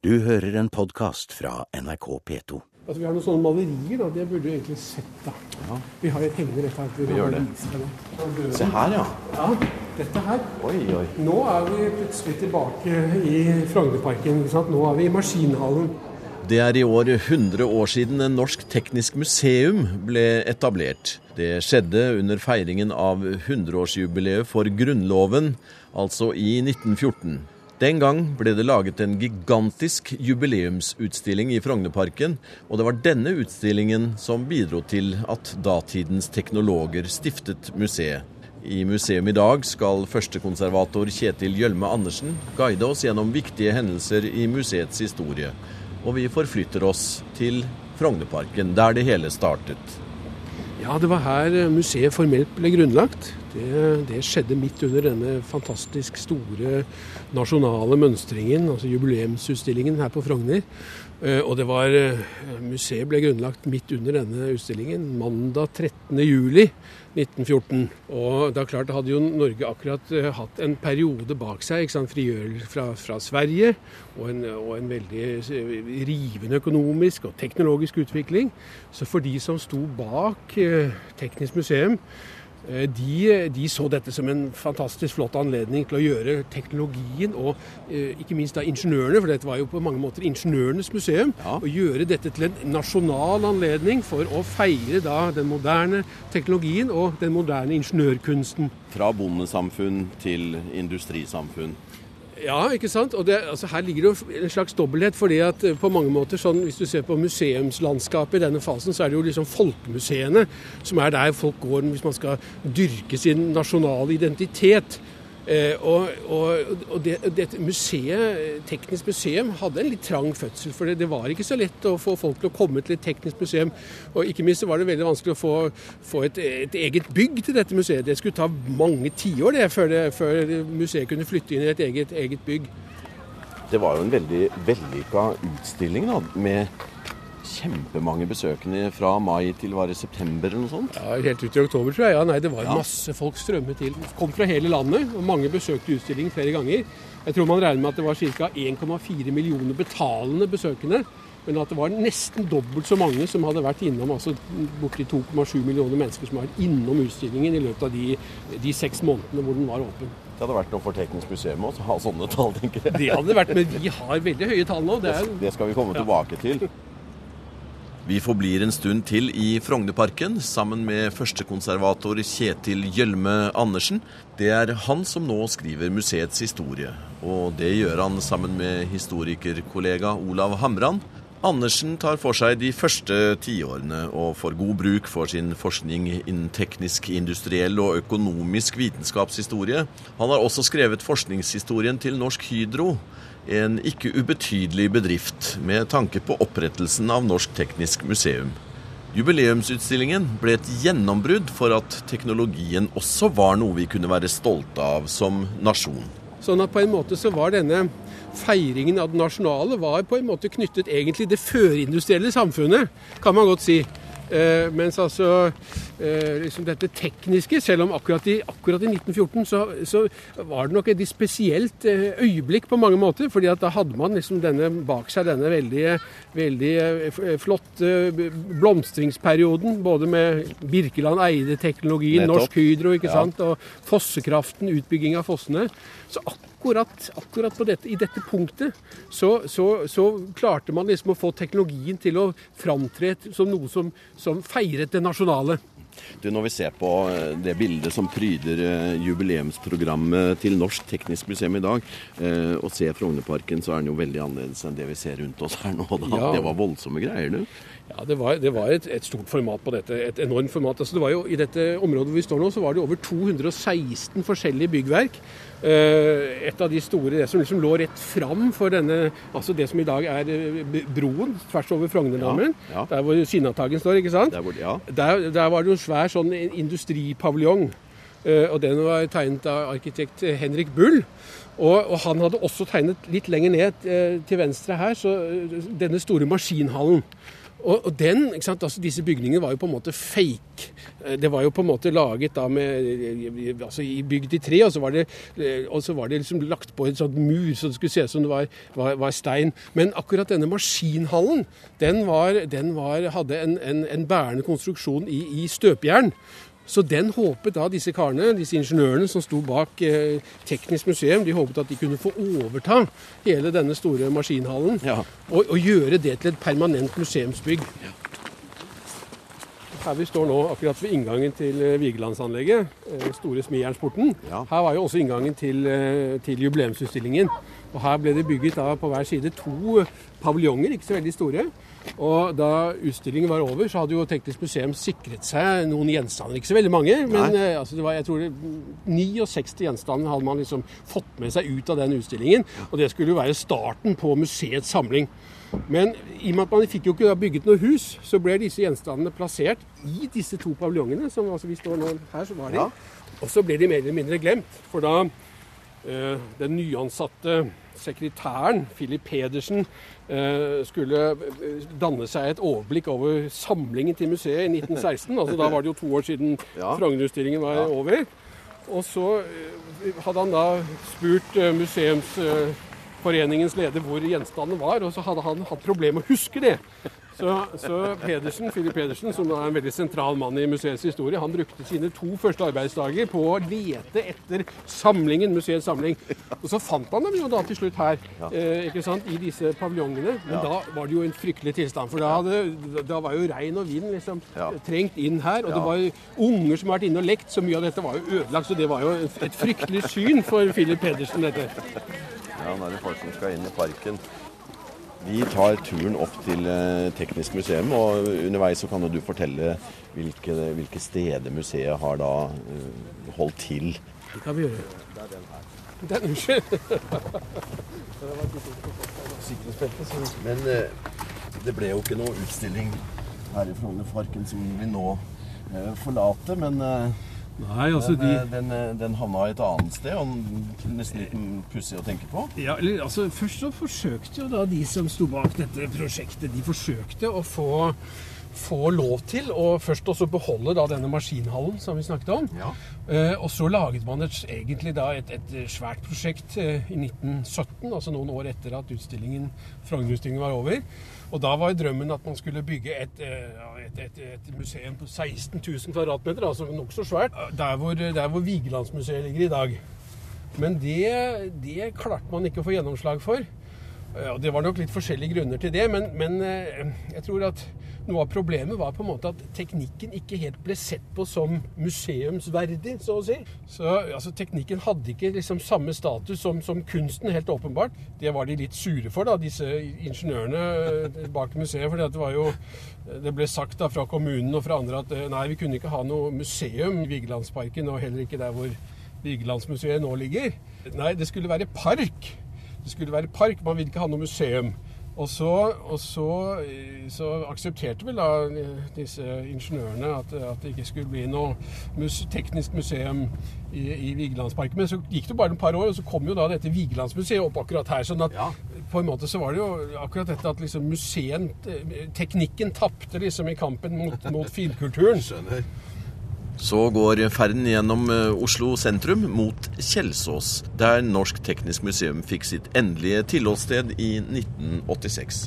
Du hører en podkast fra NRK P2. Altså, vi har noen sånne malerier, da. Det burde du egentlig sett. da. Vi har et hengende rett her. Vi gjør det. det. Se her, ja. Ja, dette her. Oi, oi. Nå er vi plutselig tilbake i Frognerparken. Nå er vi i Maskinhallen. Det er i år 100 år siden en norsk teknisk museum ble etablert. Det skjedde under feiringen av 100-årsjubileet for Grunnloven, altså i 1914. Den gang ble det laget en gigantisk jubileumsutstilling i Frognerparken, og det var denne utstillingen som bidro til at datidens teknologer stiftet museet. I museum i dag skal førstekonservator Kjetil Gjølme Andersen guide oss gjennom viktige hendelser i museets historie. Og vi forflytter oss til Frognerparken, der det hele startet. Ja, det var her museet formelt ble grunnlagt. Det, det, skjedde midt under denne fantastisk store nasjonale mønstringen, altså jubileumsutstillingen her på Frogner. Eh, og det var Museet ble grunnlagt midt under denne utstillingen mandag 13.07.1914. Og da klart, hadde jo Norge akkurat eh, hatt en periode bak seg, ikke sant, frigjørelse fra, fra, Sverige, og en, og en, veldig eh, rivende økonomisk og teknologisk utvikling. Så for de som sto bak eh, Teknisk museum, Eh, de, de, så dette som en fantastisk flott anledning til å gjøre teknologien og eh, ikke minst da ingeniørene, for dette var jo på mange måter ingeniørenes museum, ja. å gjøre dette til en nasjonal anledning for å feire da den moderne teknologien og den moderne ingeniørkunsten. Fra bondesamfunn til industrisamfunn. Ja, ikke sant. Og det, altså, her ligger det jo en slags dobbelthet. fordi at eh, på mange måter, sånn, Hvis du ser på museumslandskapet i denne fasen, så er det jo liksom folkemuseene som er der folk går hvis man skal dyrke sin nasjonale identitet. Eh, og, og, og det, det, museet, Teknisk museum hadde en litt trang fødsel. For det, det, var ikke så lett å få folk til å komme til et teknisk museum. Og ikke minst var det veldig vanskelig å få, få et, et, eget bygg til dette museet. Det skulle ta mange tiår før, før museet kunne flytte inn i et eget, eget bygg. Det var jo en veldig vellykka utstilling da, med kjempemange besøkende fra mai til var det september eller noe sånt? Ja, Helt ut i oktober, tror jeg. Ja, nei, Det var ja. masse folk strømmet til. Kom fra hele landet, og mange besøkte utstillingen flere ganger. Jeg tror man regner med at det var ca. 1,4 millioner betalende besøkende. Men at det var nesten dobbelt så mange som hadde vært innom, altså borti 2,7 millioner mennesker som var innom utstillingen i løpet av de, de seks månedene hvor den var åpen. Det hadde vært noe for Teknisk museum å ha sånne tall, tenker jeg. Det hadde vært, men vi har veldig høye tall nå. Det, er, det skal vi komme tilbake til. Vi forblir en stund til i Frognerparken sammen med førstekonservator Kjetil Gjølme Andersen. Det er han som nå skriver museets historie, og det gjør han sammen med historikerkollega Olav Hamran. Andersen tar for seg de første tiårene og får god bruk for sin forskning innen teknisk, industriell og økonomisk vitenskapshistorie. Han har også skrevet forskningshistorien til Norsk Hydro en ikke ubetydelig bedrift med tanke på opprettelsen av Norsk Teknisk Museum. Jubileumsutstillingen ble et gjennombrudd for at teknologien også var noe vi kunne være stolte av som nasjon. Sånn at på en måte så var denne feiringen av det nasjonale var på en måte knyttet egentlig det førindustrielle samfunnet, kan man godt si. Eh, mens altså liksom dette tekniske, selv om akkurat i, akkurat i 1914 så, så, var det nok et spesielt eh, øyeblikk på mange måter. fordi at da hadde man liksom denne bak seg denne veldig, veldig eh, flotte blomstringsperioden. Både med Birkeland Eide-teknologien, Norsk Hydro ikke ja. sant, og fossekraften, utbygging av fossene. Så akkurat akkurat, akkurat dette, i dette punktet så, så, så, klarte man liksom å få teknologien til å framtre som noe som, som feiret det nasjonale. Du, Når vi ser på eh, det bildet som pryder eh, jubileumsprogrammet til Norsk Teknisk Museum i dag, eh, og ser Frognerparken, så er den jo veldig annerledes enn det vi ser rundt oss her nå. Ja. Det var voldsomme greier, du. Ja, Det var, det var et, et, stort format på dette. Et enormt format. Altså, det var jo, I dette området hvor vi står nå, så var det over 216 forskjellige byggverk. Uh, et av de store, det som liksom lå rett fram for denne, altså det som i dag er uh, broen tvers over Frognerdamen. Ja, ja. Der hvor Sinnataggen står, ikke sant? Der, hvor, ja. der, der var det jo en svær sånn industripaviljong. Uh, og den var tegnet av arkitekt Henrik Bull. Og, og, han hadde også tegnet litt lenger ned til venstre her, så denne store maskinhallen. Og, og den, altså Disse bygningene var jo på en måte fake. Eh, det var jo på en måte laget da med altså bygd i tre, og så var det, og så var det liksom lagt på en sånn mur, så det skulle se ut som det var, var, var, stein. Men akkurat denne maskinhallen, den, var, den hadde en, en, en, bærende konstruksjon i, i støpejern. Så den håpet da disse karene, disse ingeniørene som sto bak eh, Teknisk museum, de håpet at de kunne få overta hele denne store maskinhallen ja. og, og, gjøre det til et permanent museumsbygg. Ja. Her vi står nå akkurat ved inngangen til eh, Vigelandsanlegget, eh, store Smijernsporten. Ja. Her var jo også inngangen til, eh, til jubileumsutstillingen. Og Her ble det bygget da, på hver side to paviljonger, ikke så veldig store. Og da utstillingen var over, så hadde jo Teknisk museum sikret seg noen gjenstander. Ikke så veldig mange, men eh, altså, det var, jeg tror det, 69 gjenstander hadde man liksom fått med seg ut av den utstillingen. Og det skulle jo være starten på museets samling. Men i og med at man fikk jo ikke bygget noe hus, så ble disse gjenstandene plassert i disse to paviljongene. som altså vi står nå her, så var de. Ja. Og så ble de mer eller mindre glemt. For da den nyansatte sekretæren, Philip Pedersen, Eh, skulle eh, danne seg et overblikk over samlingen til museet i 1916. altså Da var det jo to år siden ja. Frogner-utstillingen var ja. over. Og så eh, hadde han da spurt museumsforeningens leder hvor gjenstanden var, og så hadde han hatt problemer med å huske det. Så, så Pedersen, Philip Pedersen, som er en veldig sentral mann i museets historie, han brukte sine to første arbeidsdager på å lete etter samlingen, museets samling. Og så fant han dem jo da til slutt her, eh, ikke sant, i disse paviljongene. Men da var det jo en fryktelig tilstand, for da, hadde, da var jo regn og vind liksom trengt inn her. Og det var jo unger som har vært inne og lekt, så mye av dette var jo ødelagt. Så det var jo et fryktelig syn for Philip Pedersen, dette. Ja, nå er det folk som skal inn i parken. Vi tar turen opp til eh, Teknisk museum, og underveis så kan du fortelle hvilke, hvilke steder museet har da uh, holdt til. Det kan vi gjøre. Den, her. unnskyld. Men uh, det ble jo ikke noe utstilling her i Frognerparken som vi nå forlater. Men Nei, altså den, de... Eh, den, eh, den, havna et annet sted, og nesten litt pussig å tenke på. Ja, altså Først så forsøkte jo da de som sto bak dette prosjektet, de forsøkte å få, få lov til å først også beholde da denne maskinhallen som vi snakket om. Ja. Eh, og så laget man et, egentlig da et, et svært prosjekt eh, i 1917, altså noen år etter at utstillingen, Frognerutstillingen var over. Og da var drømmen at man skulle bygge et, eh, et, museum på 16 000 kvadratmeter, altså nokså svært, der hvor, der hvor Vigelandsmuseet ligger i dag. Men det, det klarte man ikke å få gjennomslag for. Og Det var nok litt forskjellige grunner til det, men, men jeg tror at noe av problemet var på en måte at teknikken ikke helt ble sett på som museumsverdig, så å si. Så altså, Teknikken hadde ikke liksom samme status som, som, kunsten, helt åpenbart. Det var de litt sure for, da, disse ingeniørene eh, bak museet. For det var jo det ble sagt da fra kommunen og fra andre at eh, nei, vi kunne ikke ha noe museum i Vigelandsparken, og heller ikke der hvor Vigelandsmuseet nå ligger. Nei, det skulle være park. Det skulle være park, man ville ikke ha noe museum. Og så, og så, så, aksepterte vel da disse ingeniørene at, at, det ikke skulle bli noe mus, teknisk museum i, i Vigelandsparken. Men så gikk det bare et par år, og så kom jo da dette Vigelandsmuseet opp akkurat her. sånn at ja. på en måte så var det jo akkurat dette at liksom museet, teknikken tapte liksom i kampen mot, mot finkulturen. Skjønner. Så går ferden gjennom eh, Oslo sentrum mot Kjelsås, der Norsk Teknisk Museum fikk sitt endelige tilholdssted i 1986.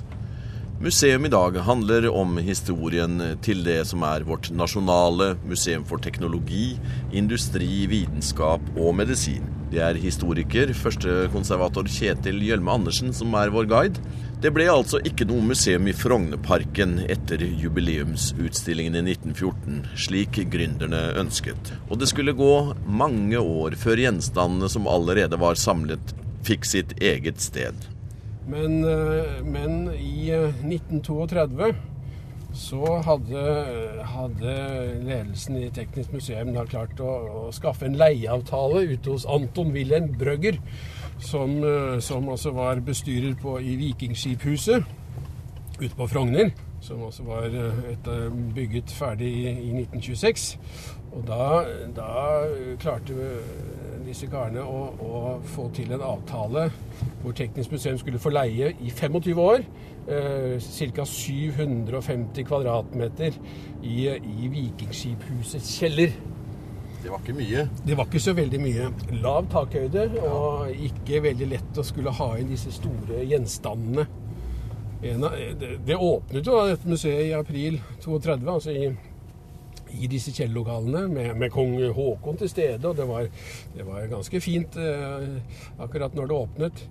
Museum i dag handler om historien til det som er vårt nasjonale museum for teknologi, industri, vitenskap og medisin. Det er historiker, førstekonservator Kjetil Gjølme Andersen som er vår guide. Det ble altså ikke noe museum i Frognerparken etter jubileumsutstillingen i 1914, slik gründerne ønsket. Og det skulle gå mange år før gjenstandene som allerede var samlet, fikk sitt eget sted. Men, eh, men i 1932 eh, så hadde, hadde, ledelsen i Teknisk museum da klart å, å skaffe en leieavtale ute hos Anton Wilhelm Brøgger som, eh, som også var bestyrer på, i Vikingskiphuset ute på Frogner. Som også var eh, et, eh, bygget ferdig i, i 1926. Og da, da, klarte disse karene å, å, få til en avtale hvor Teknisk museum skulle få leie i 25 år eh, ca. 750 kvadratmeter i, i Vikingskiphusets kjeller. Det var ikke mye. Det var ikke så veldig mye. Lav takhøyde og ikke veldig lett å skulle ha inn disse store gjenstandene. Av, det, det åpnet jo dette museet i april 32, altså i, i disse kjellerlokalene, med, med kong Haakon til stede. Og det var, det var ganske fint eh, akkurat når det åpnet.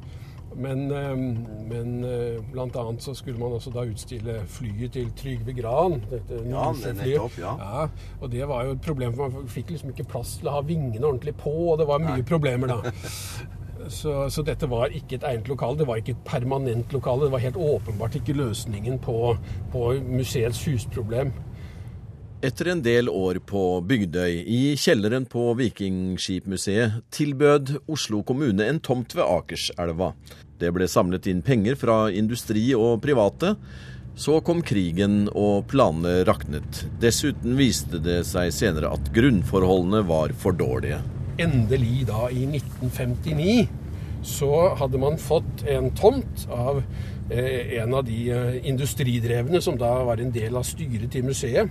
Men, eh, men bl.a. blant annet så skulle man også da utstille flyet til Trygve Gran. Dette Ja, det nettopp, ja. Ja, og det var jo et problem, for man fikk liksom ikke plass til å ha vingene ordentlig på, og det var mye problemer da. Så, så dette var ikke et egnet lokale, det var ikke et permanent lokale. Det var helt åpenbart ikke løsningen på, på museets husproblem. Etter en del år på Bygdøy, i kjelleren på Vikingskipmuseet, tilbød Oslo kommune en tomt ved Akerselva. Det ble samlet inn penger fra industri og private. Så kom krigen, og planene raknet. Dessuten viste det seg senere at grunnforholdene var for dårlige. endelig da i 1959 så hadde man fått en tomt av en av de eh, industridrevne som da var en del av styret til museet.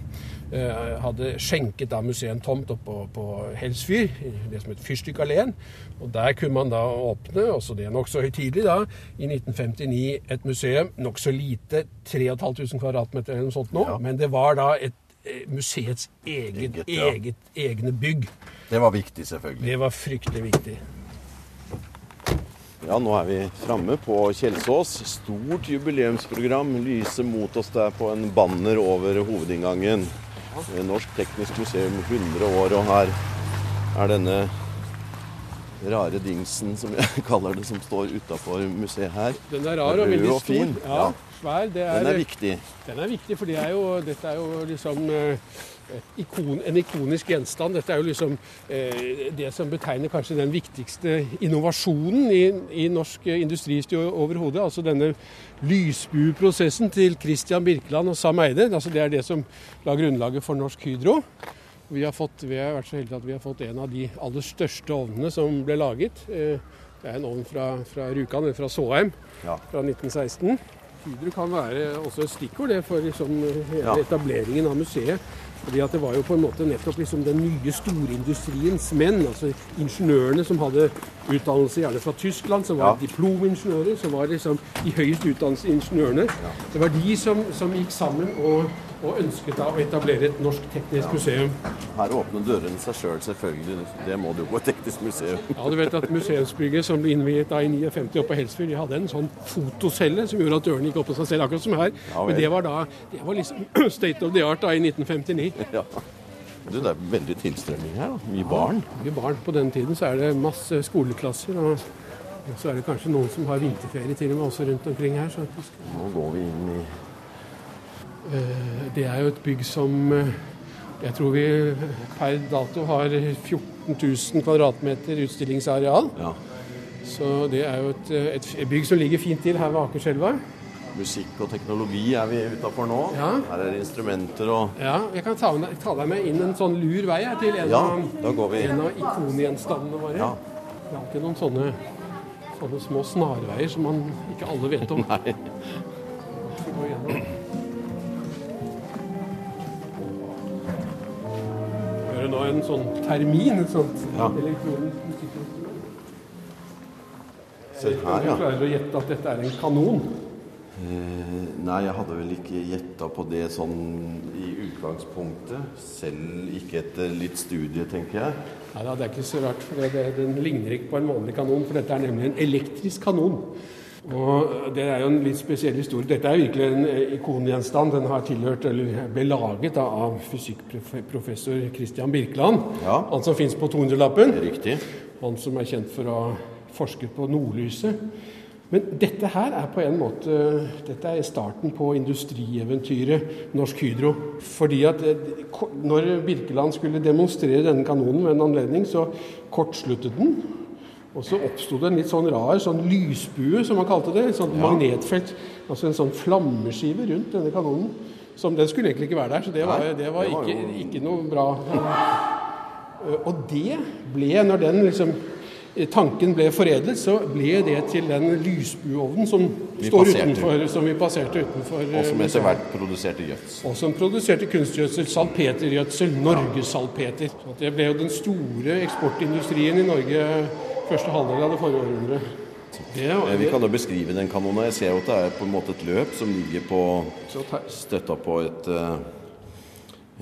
Eh, hadde skjenket da museet en tomt oppe på, på Helsfyr, det som het Fyrstikkalleen. Og der kunne man da åpne, også det nokså høytidelig da, i 1959 et museum. Nokså lite, 3500 kvadratmeter eller noe sånt nå, Ja. men det var da et eh, museets eget, Eget, ja. eget, egne bygg. Det var viktig, selvfølgelig. Det var fryktelig viktig. Ja, nå er vi framme på Kjelsås. Stort jubileumsprogram lyser mot oss der på en banner over hovedinngangen. Norsk Teknisk Museum 100 år, og her er denne rare dingsen, som jeg kaller det, som står utafor museet her. Den er rar og veldig stor. Ja, ja. Svær. Er, Den er viktig. Den er viktig, for det er jo, dette er jo liksom eh, ikon, en ikonisk gjenstand. Dette er jo liksom eh, det som betegner kanskje den viktigste innovasjonen i, i norsk industristue overhodet. Altså denne lysbueprosessen til Christian Birkeland og Sam Eide. Altså det er det som la grunnlaget for Norsk Hydro. Vi har fått, vi har vært så heldige at vi har fått en av de aller største ovnene som ble laget. Eh, Det er en ovn fra, fra Rjukan, eller fra Såheim, Ja. fra 1916. Hydro kan være også et stikkord det for liksom hele Ja. etableringen av museet. Fordi at Det var jo på en måte nettopp liksom den nye storindustriens menn, altså ingeniørene som hadde utdannelse gjerne fra Tyskland, som var Ja. diplomingeniører, som var liksom de høyest utdannede ingeniørene. Det var de som, som gikk sammen og, og ønsket da å etablere et norsk teknisk museum. Her åpner dørene seg sjøl, selv, selvfølgelig. Det må det jo på et teknisk museum. Ja, du vet at Museumsbygget som ble innviet da i 59 oppe på Helsfyr, de hadde en sånn fotocelle som gjorde at dørene gikk opp av seg selv, akkurat som her. Ja. Men det var da det var liksom state of the art da i 1959. Ja. Du, det er veldig tilstrømming her. da. Mye barn. Mye barn. På den tiden så er det masse skoleklasser. Og så er det kanskje noen som har vinterferie til og med også rundt omkring her. Så. Nå går vi inn i det er jo et bygg som eh, jeg tror vi per dato har 14 000 kvadratmeter utstillingsareal. ja, Så det er jo et, et bygg som ligger fint til her ved Akerselva. musikk og teknologi er vi utafor nå. Ja. Her er det instrumenter og Ja, jeg kan ta, ta deg med inn en sånn lur vei her til en, Ja, av, går vi. en av ikongjenstandene våre. Ja. Det er alltid noen sånne, sånne små snarveier som man ikke alle vet om. Nei. Nå en sånn termin, et sånt Ja. elektronisk musikkinstrument. Se her, Du ja. klarer å gjette at dette er en kanon. Eh, nei, jeg hadde vel ikke gjetta på det sånn i utgangspunktet. Selv ikke etter litt studie, tenker jeg. Nei det er ikke så rart, for det, det, den ligner ikke på en vanlig kanon, for dette er nemlig en elektrisk kanon. Og Det er jo en litt spesiell historie. Dette er virkelig en eh, ikongjenstand. Den har tilhørt, eller ble laget da, av fysikkprofessor Christian Birkeland. Ja. Han som fins på 200-lappen. Riktig. Han som er kjent for å ha forsket på nordlyset. Men dette her er på en måte Dette er starten på industrieventyret Norsk Hydro. Fordi at eh, når Birkeland skulle demonstrere denne kanonen ved en anledning, så kortsluttet den. Og så oppsto det en litt sånn rar sånn lysbue, som man kalte det. Et sånt Ja. magnetfelt. Altså en sånn flammeskive rundt denne kanonen. Som Den skulle egentlig ikke være der, så det var, det var, det var ikke, ikke noe bra. Eh, Og det ble, når den liksom tanken ble foredlet, så ble det til den lysbuovnen som som vi passerte utenfor. Og som eh, etter hvert produserte gjødsel. og som produserte kunstgjødsel, salpetergjødsel, norgessalpeter. Det ble jo den store eksportindustrien i Norge første halvdel av det forrige århundret. Det, Eh, Vi kan jo beskrive den kanonen. Jeg ser jo at det er på en måte et løp som ligger på støtta på et, eh,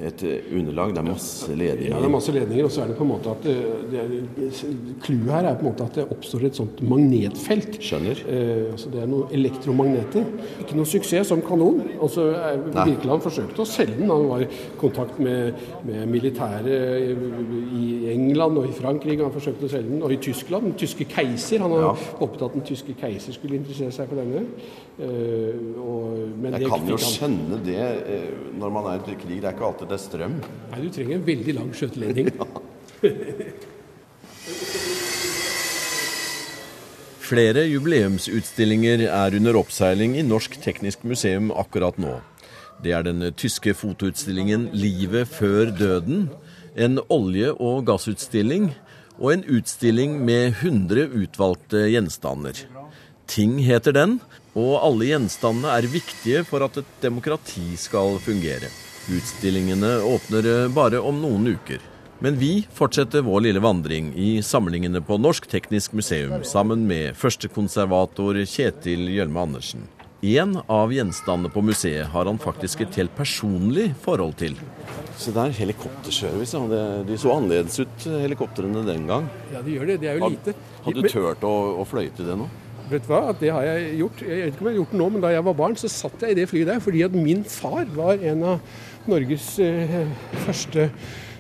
et underlag. Det er masse ja, det er masse ledninger, og så er det på en måte at er- Clouet her er på en måte at det oppstår et sånt magnetfelt. Skjønner. Eh, altså det er noen elektromagneter. Ikke noe suksess som kanon. Altså, eh. Birkeland forsøkte å selge den. Han var i kontakt med, med militære i England og i Frankrike. Han forsøkte å selge den, og i Tyskland. Den tyske keiser. Han har Ja. håpet at den tyske keiser skulle interessere seg for denne. Eh, og, men Jeg det kan jo skjønne det eh, når man er i krig. Det er ikke alltid det strøm. Nei, du trenger en veldig lang skjøteledning. Flere jubileumsutstillinger er under oppseiling i Norsk Teknisk Museum akkurat nå. Det er den tyske fotoutstillingen 'Livet før døden', en olje- og gassutstilling og en utstilling med 100 utvalgte gjenstander. Ting heter den, og alle gjenstandene er viktige for at et demokrati skal fungere. Utstillingene åpner bare om noen uker. Men vi fortsetter vår lille vandring i samlingene på Norsk Teknisk Museum sammen med førstekonservator Kjetil Gjølme Andersen. En av gjenstandene på museet har han faktisk et helt personlig forhold til. Se der, helikopterservice. ja. De så annerledes ut, helikoptrene den gang. Ja, de gjør det. Det er jo lite. Hadde du turt tørt å, å fløyte det nå? Vet du hva, at det har jeg gjort. Jeg vet ikke om jeg har gjort det nå, men da jeg var barn, så satt jeg i det flyet der fordi at min far var en av Norges eh, første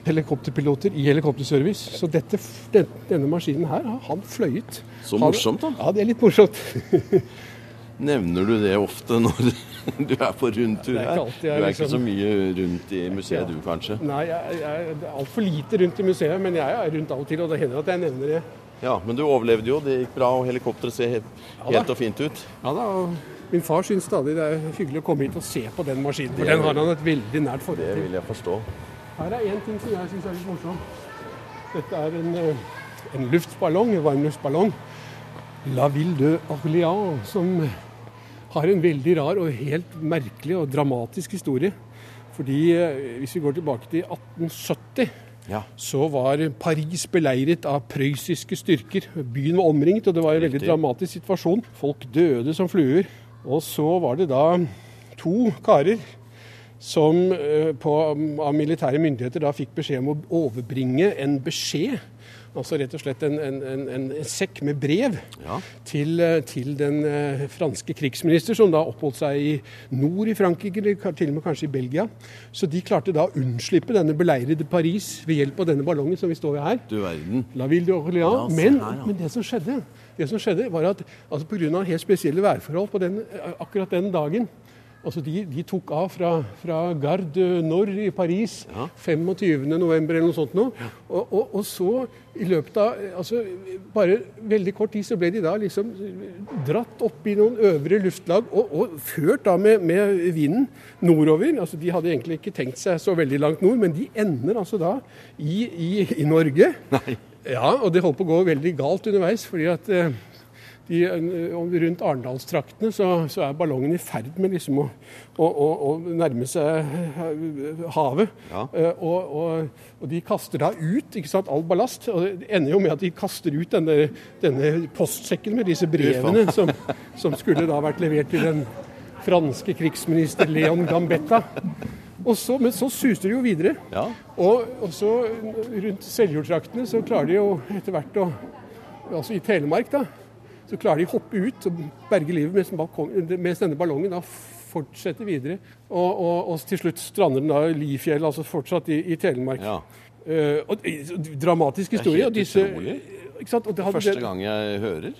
helikopterpiloter i helikopterservice. Så dette, den, denne maskinen her har han fløyet. Så morsomt, da. Ja, det er litt morsomt. Nevner du det ofte når du er på rundtur er her? alltid Du er ikke liksom- så mye rundt i museet du, kanskje? Nei, jeg, jeg er altfor lite rundt i museet, men jeg er rundt av og til, og det hender at jeg nevner det. Ja, men du overlevde jo. Det gikk bra, og helikopteret ser helt, ja, og fint ut. Ja da, og Min far syns stadig det er hyggelig å komme hit og se på den maskinen, for den har han et veldig nært forhold til. Det vil jeg forstå. Her er én ting som jeg syns er litt morsom. Dette er en, eh, en luftballong, en varmluftballong. La Ville de Orléans, som har en veldig rar og helt merkelig og dramatisk historie. Fordi eh, hvis vi går tilbake til 1870 Ja. så var Paris beleiret av prøyssiske styrker. Byen var omringet, og det var en veldig dramatisk situasjon. Folk døde som fluer. Og så var det da to karer som eh, på, av militære myndigheter da fikk beskjed om å overbringe en beskjed. Altså rett og slett en, en, en, en sekk med brev Ja. til, eh, til den eh, franske krigsminister, som da oppholdt seg i nord i Frankrike, eller til og med kanskje i Belgia. Så de klarte da å unnslippe denne beleirede Paris ved hjelp av denne ballongen som vi står ved her. Du verden. La Ville de Orléans. Ja, men, her, ja. men det som skjedde, det som skjedde var at altså pga. helt spesielle værforhold på den, akkurat den dagen altså de, de tok av fra, fra Garde Nord i Paris Ja. 25. november eller noe sånt nå. Og, og, og så i løpet av altså Bare veldig kort tid så ble de da liksom dratt opp i noen øvre luftlag og, og ført da med, med vinden nordover. Altså De hadde egentlig ikke tenkt seg så veldig langt nord, men de ender altså da i, i, i Norge. Nei. Ja, og det holdt på å gå veldig galt underveis. fordi at eh, de, eh, rundt Arendalstraktene så, så er ballongen i ferd med liksom å, å, å, å nærme seg eh, havet. Ja. Eh, og, og, og de kaster da ut ikke sant, all ballast. og Det ender jo med at de kaster ut denne, denne postsekken med disse brevene som, som skulle da vært levert til den franske krigsminister Leon Gambetta. Og så, men så suser de jo videre. Ja. Og, og så rundt Seljordtraktene så klarer de jo etter hvert å Altså i Telemark, da. Så klarer de å hoppe ut og berge livet mens, balkong, mens denne ballongen da fortsetter videre. Og, og, og til slutt strander den da i Lifjell, altså fortsatt i, i Telemark. ja. Uh, og, eh, dramatisk historie. helt er disse, utrolig. Det hadde, Første gang jeg hører.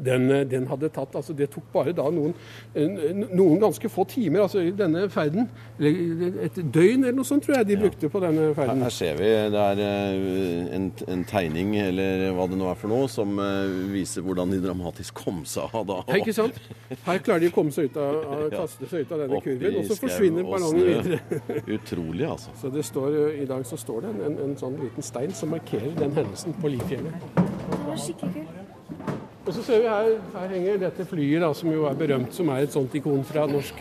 Den, eh, den hadde tatt altså Det tok bare da noen, noen ganske få timer altså i denne ferden. eller Et døgn eller noe sånt tror jeg de brukte på denne ferden. her ser vi det er eh, en, en tegning, eller hva det nå er for noe, som eh, viser hvordan de dramatisk kom seg av da. Ja, ikke sant? Her klarer de å komme seg ut av, av kaste seg ut av denne kurven, og så forsvinner ballongen videre. Utrolig, altså. Så det står, I dag så står det en, en, en sånn liten stein som markerer den hendelsen på Lifjellet. Den var skikkelig kul. Og så ser vi her, her henger dette flyet da, som jo er berømt, som er et sånt ikon fra norsk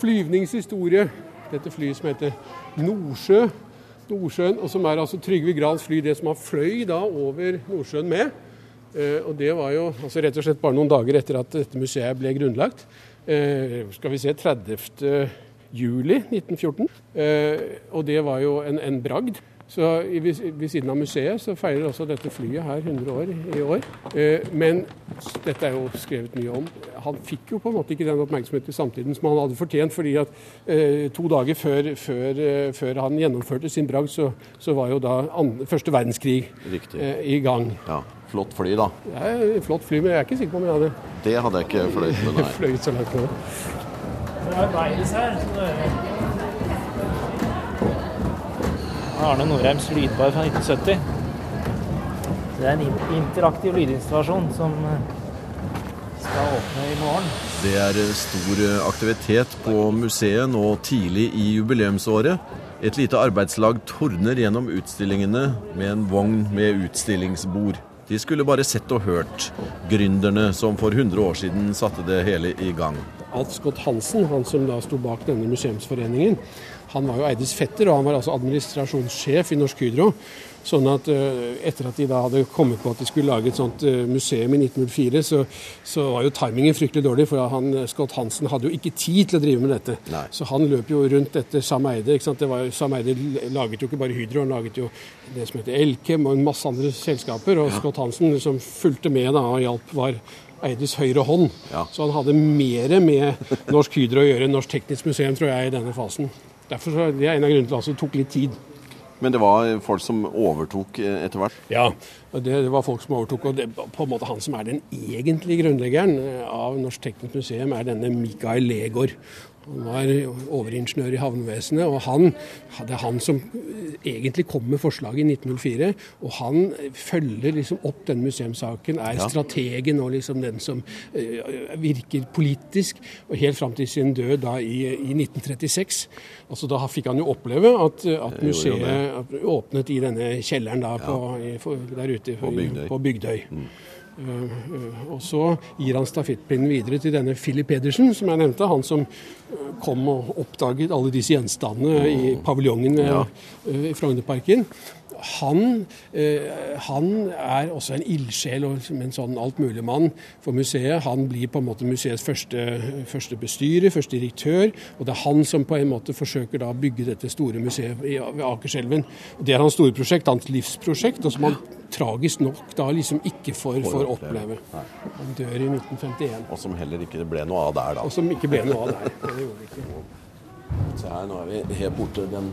flyvningshistorie. Dette flyet som heter Nordsjø. Nordsjøen, og som er altså Trygve Grans fly, det som han fløy da over Nordsjøen med. Eh, og det var jo altså rett og slett bare noen dager etter at dette museet ble grunnlagt. Eh, skal vi se 30. juli 1914. Eh, og det var jo en, en bragd. Så ved, siden av museet så feirer også dette flyet her 100 år i år. Eh, men dette er jo skrevet mye om. Han fikk jo på en måte ikke den oppmerksomheten i samtiden som han hadde fortjent, fordi at eh, to dager før, før, eh, før, han gjennomførte sin bragd, så, så var jo da andre, første verdenskrig Riktig. i gang. Ja, Flott fly, da. Er flott fly, men jeg er ikke sikker på om jeg hadde Det hadde jeg ikke fløyet med, nei. fløyet så langt nå. Det er Beiles her. så det Arne Norheims lydbar fra 1970. Det er en interaktiv lydinstallasjon som eh, skal åpne i morgen. Det er eh, stor eh, aktivitet på museet nå tidlig i jubileumsåret. Et lite arbeidslag tordner gjennom utstillingene med en vogn med utstillingsbord. De skulle bare sett og hørt gründerne som for 100 år siden satte det hele i gang. Alf Scott Hansen, han som da sto bak denne museumsforeningen, han var jo Eides fetter, og han var altså administrasjonssjef i Norsk Hydro. Sånn at eh, etter at de da hadde kommet på at de skulle lage et sånt eh, museum i 1904, så, så var jo timingen fryktelig dårlig, for han, eh, Scott Hansen hadde jo ikke tid til å drive med dette. Nei. Så han løp jo rundt etter Sam Eide. ikke sant? Det var, Sam Eide laget jo ikke bare Hydro, han laget jo det som heter Elkem og en masse andre selskaper. Og Scott Hansen som fulgte med da og hjalp, var Eides høyre hånd. Ja. Så han hadde mer med Norsk Hydro å gjøre enn Norsk Teknisk Museum, tror jeg, i denne fasen. Derfor så, Det er en av grunnene til at det tok litt tid. Men det var folk som overtok eh, etter hvert. Ja, det, det var folk som overtok. Og det, på en måte han som er den egentlige grunnleggeren eh, av Norsk Teknisk Museum, er denne Mikael Legård. Han var overingeniør i havnevesenet, og han, det er han som eh, egentlig kom med forslaget i 1904. Og han følger liksom opp den museumssaken, er Ja. strategen og liksom den som uh, virker politisk, og helt fram til sin død da i, i 1936. Altså Da fikk han jo oppleve at, at museet jo jo, åpnet i denne kjelleren da på, i, for, der ute På Bygdøy. Mm. På Bygdøy. Uh, og så gir han stafettpinnen videre til denne Philip Pedersen, som jeg nevnte. Han som uh, kom og oppdaget alle disse gjenstandene i paviljongen Mm. Ja. uh, i Frognerparken. Han, uh, han er også en ildsjel og en sånn altmuligmann for museet. Han blir på en måte museets første, første bestyrer, første direktør. Og det er han som på en måte forsøker da å bygge dette store museet ved Akerselven. Og Det er hans store prosjekt, hans livsprosjekt, og som han tragisk nok da liksom ikke får, får oppleve. Han dør i 1951. Og som heller ikke ble noe av der, da. Og som ikke ble noe av der. Det gjorde det ikke. Se her, nå er vi helt borte den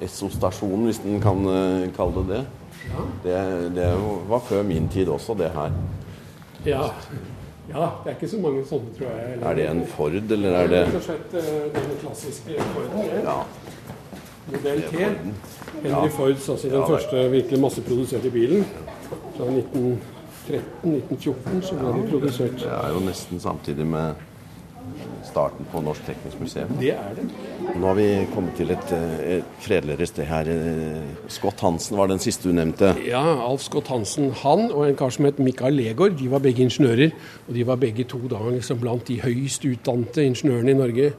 Esso-stasjonen, hvis en kan eh, kalle det det. Det, det var før min tid også, det her. Ja. ja, det er ikke så mange sånne, tror jeg. Er det en Ford, eller er det Rett og slett eh, den klassiske Forden. Ja. Modell T. Henry Fords, altså den Ja, første virkelig masseproduserte bilen. Fra 1913-1914 så ble den produsert. Det er jo nesten samtidig med starten på Norsk Teknisk Museum. Det er det. Nå har vi kommet til et, eh, et fredeligere sted her. Eh, Scott Hansen var den siste du nevnte. Ja, Alf Scott Hansen, han og en kar som het Mikael Legård, de var begge ingeniører. Og de var begge to da liksom blant de høyest utdannede ingeniørene i Norge.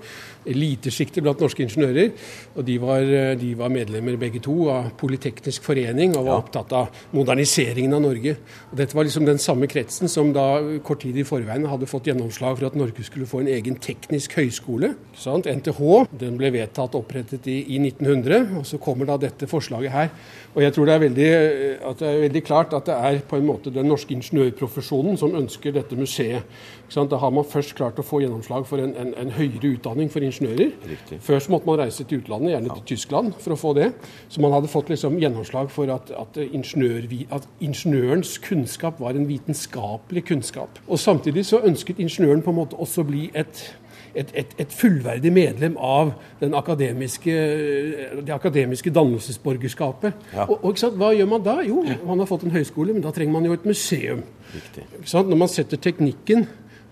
Elitesjiktet blant norske ingeniører. Og de var, de var medlemmer begge to av Politeknisk forening og var opptatt av moderniseringen av Norge. Og dette var liksom den samme kretsen som da kort tid i forveien hadde fått gjennomslag for at Norge skulle få en egen teknisk høyskole. Sant? NTH. Den ble vedtatt opprettet i, i 1900, og så kommer da dette forslaget her. Og jeg tror det er, veldig, at det er veldig klart at det er på en måte den norske ingeniørprofesjonen som ønsker dette museet. Da har man først klart å få gjennomslag for en, en, en høyere utdanning for ingeniører. Riktig. Før så måtte man reise til utlandet, gjerne til Tyskland, for å få det. Så man hadde fått liksom gjennomslag for at, at, ingeniør, at ingeniørens kunnskap var en vitenskapelig kunnskap. Og samtidig så ønsket ingeniøren på en måte også bli et et, et, et fullverdig medlem av den akademiske, det akademiske dannelsesborgerskapet. Ja. Og, og? Hva gjør man da? Jo, man har fått en høyskole, men da trenger man jo et museum. Når man setter teknikken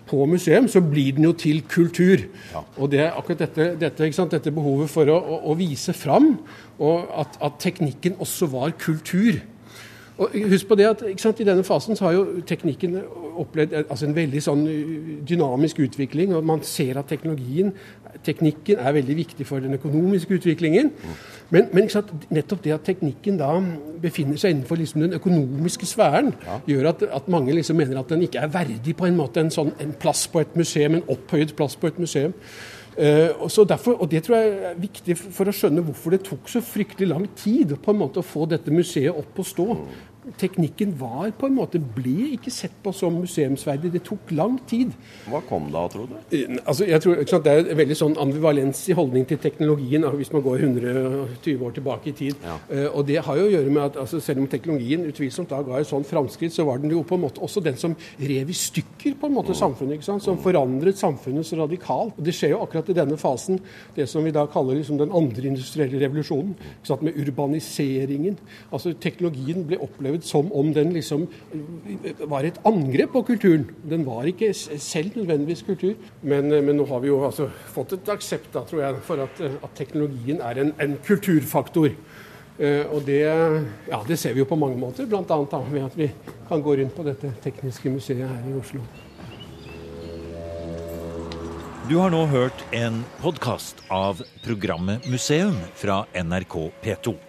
på museum, så blir den jo til kultur. Ja. Og det er akkurat dette, dette, dette behovet for å, å, å vise fram og at, at teknikken også var kultur. Og husk på det at sant, I denne fasen så har jo teknikken opplevd altså en veldig sånn dynamisk utvikling. og Man ser at teknologien, teknikken er veldig viktig for den økonomiske utviklingen. Men, men sant, nettopp det at teknikken da befinner seg innenfor liksom den økonomiske sfæren, ja. gjør at, at, mange liksom mener at den ikke er verdig på en måte en, sånn, en plass på et museum, en opphøyd plass på et museum. Uh, og, derfor, og Det tror jeg er viktig for å skjønne hvorfor det tok så fryktelig lang tid på en måte å få dette museet opp å stå teknikken var på en måte ble ikke sett på som museumsverdig. Det tok lang tid. Hva kom da, tror du? Eh, altså, jeg tror sant, Det er en veldig sånn ambivalens i holdning til teknologien hvis man går 120 år tilbake i tid. Ja. Uh, og Det har jo å gjøre med at altså, selv om teknologien utvilsomt da ga et sånt framskritt, så var den jo på en måte også den som rev i stykker på en måte mm. samfunnet. ikke sant? Som forandret samfunnet så radikalt. Og Det skjer jo akkurat i denne fasen, det som vi da kaller liksom den andre industrielle revolusjonen. ikke sant? Med urbaniseringen. Altså Teknologien ble opplevd opplevd som om den liksom eh, var et angrep på kulturen. Den var ikke selv nødvendigvis kultur. Men, eh, men nå har vi jo altså fått et aksept da, tror jeg, for at, eh, at teknologien er en, en kulturfaktor. Uh, og det, ja, det, ser vi jo på mange måter, bl.a. ved at vi kan gå rundt på dette tekniske museet her i Oslo. Du har nå hørt en podkast av programmet Museum fra NRK P2.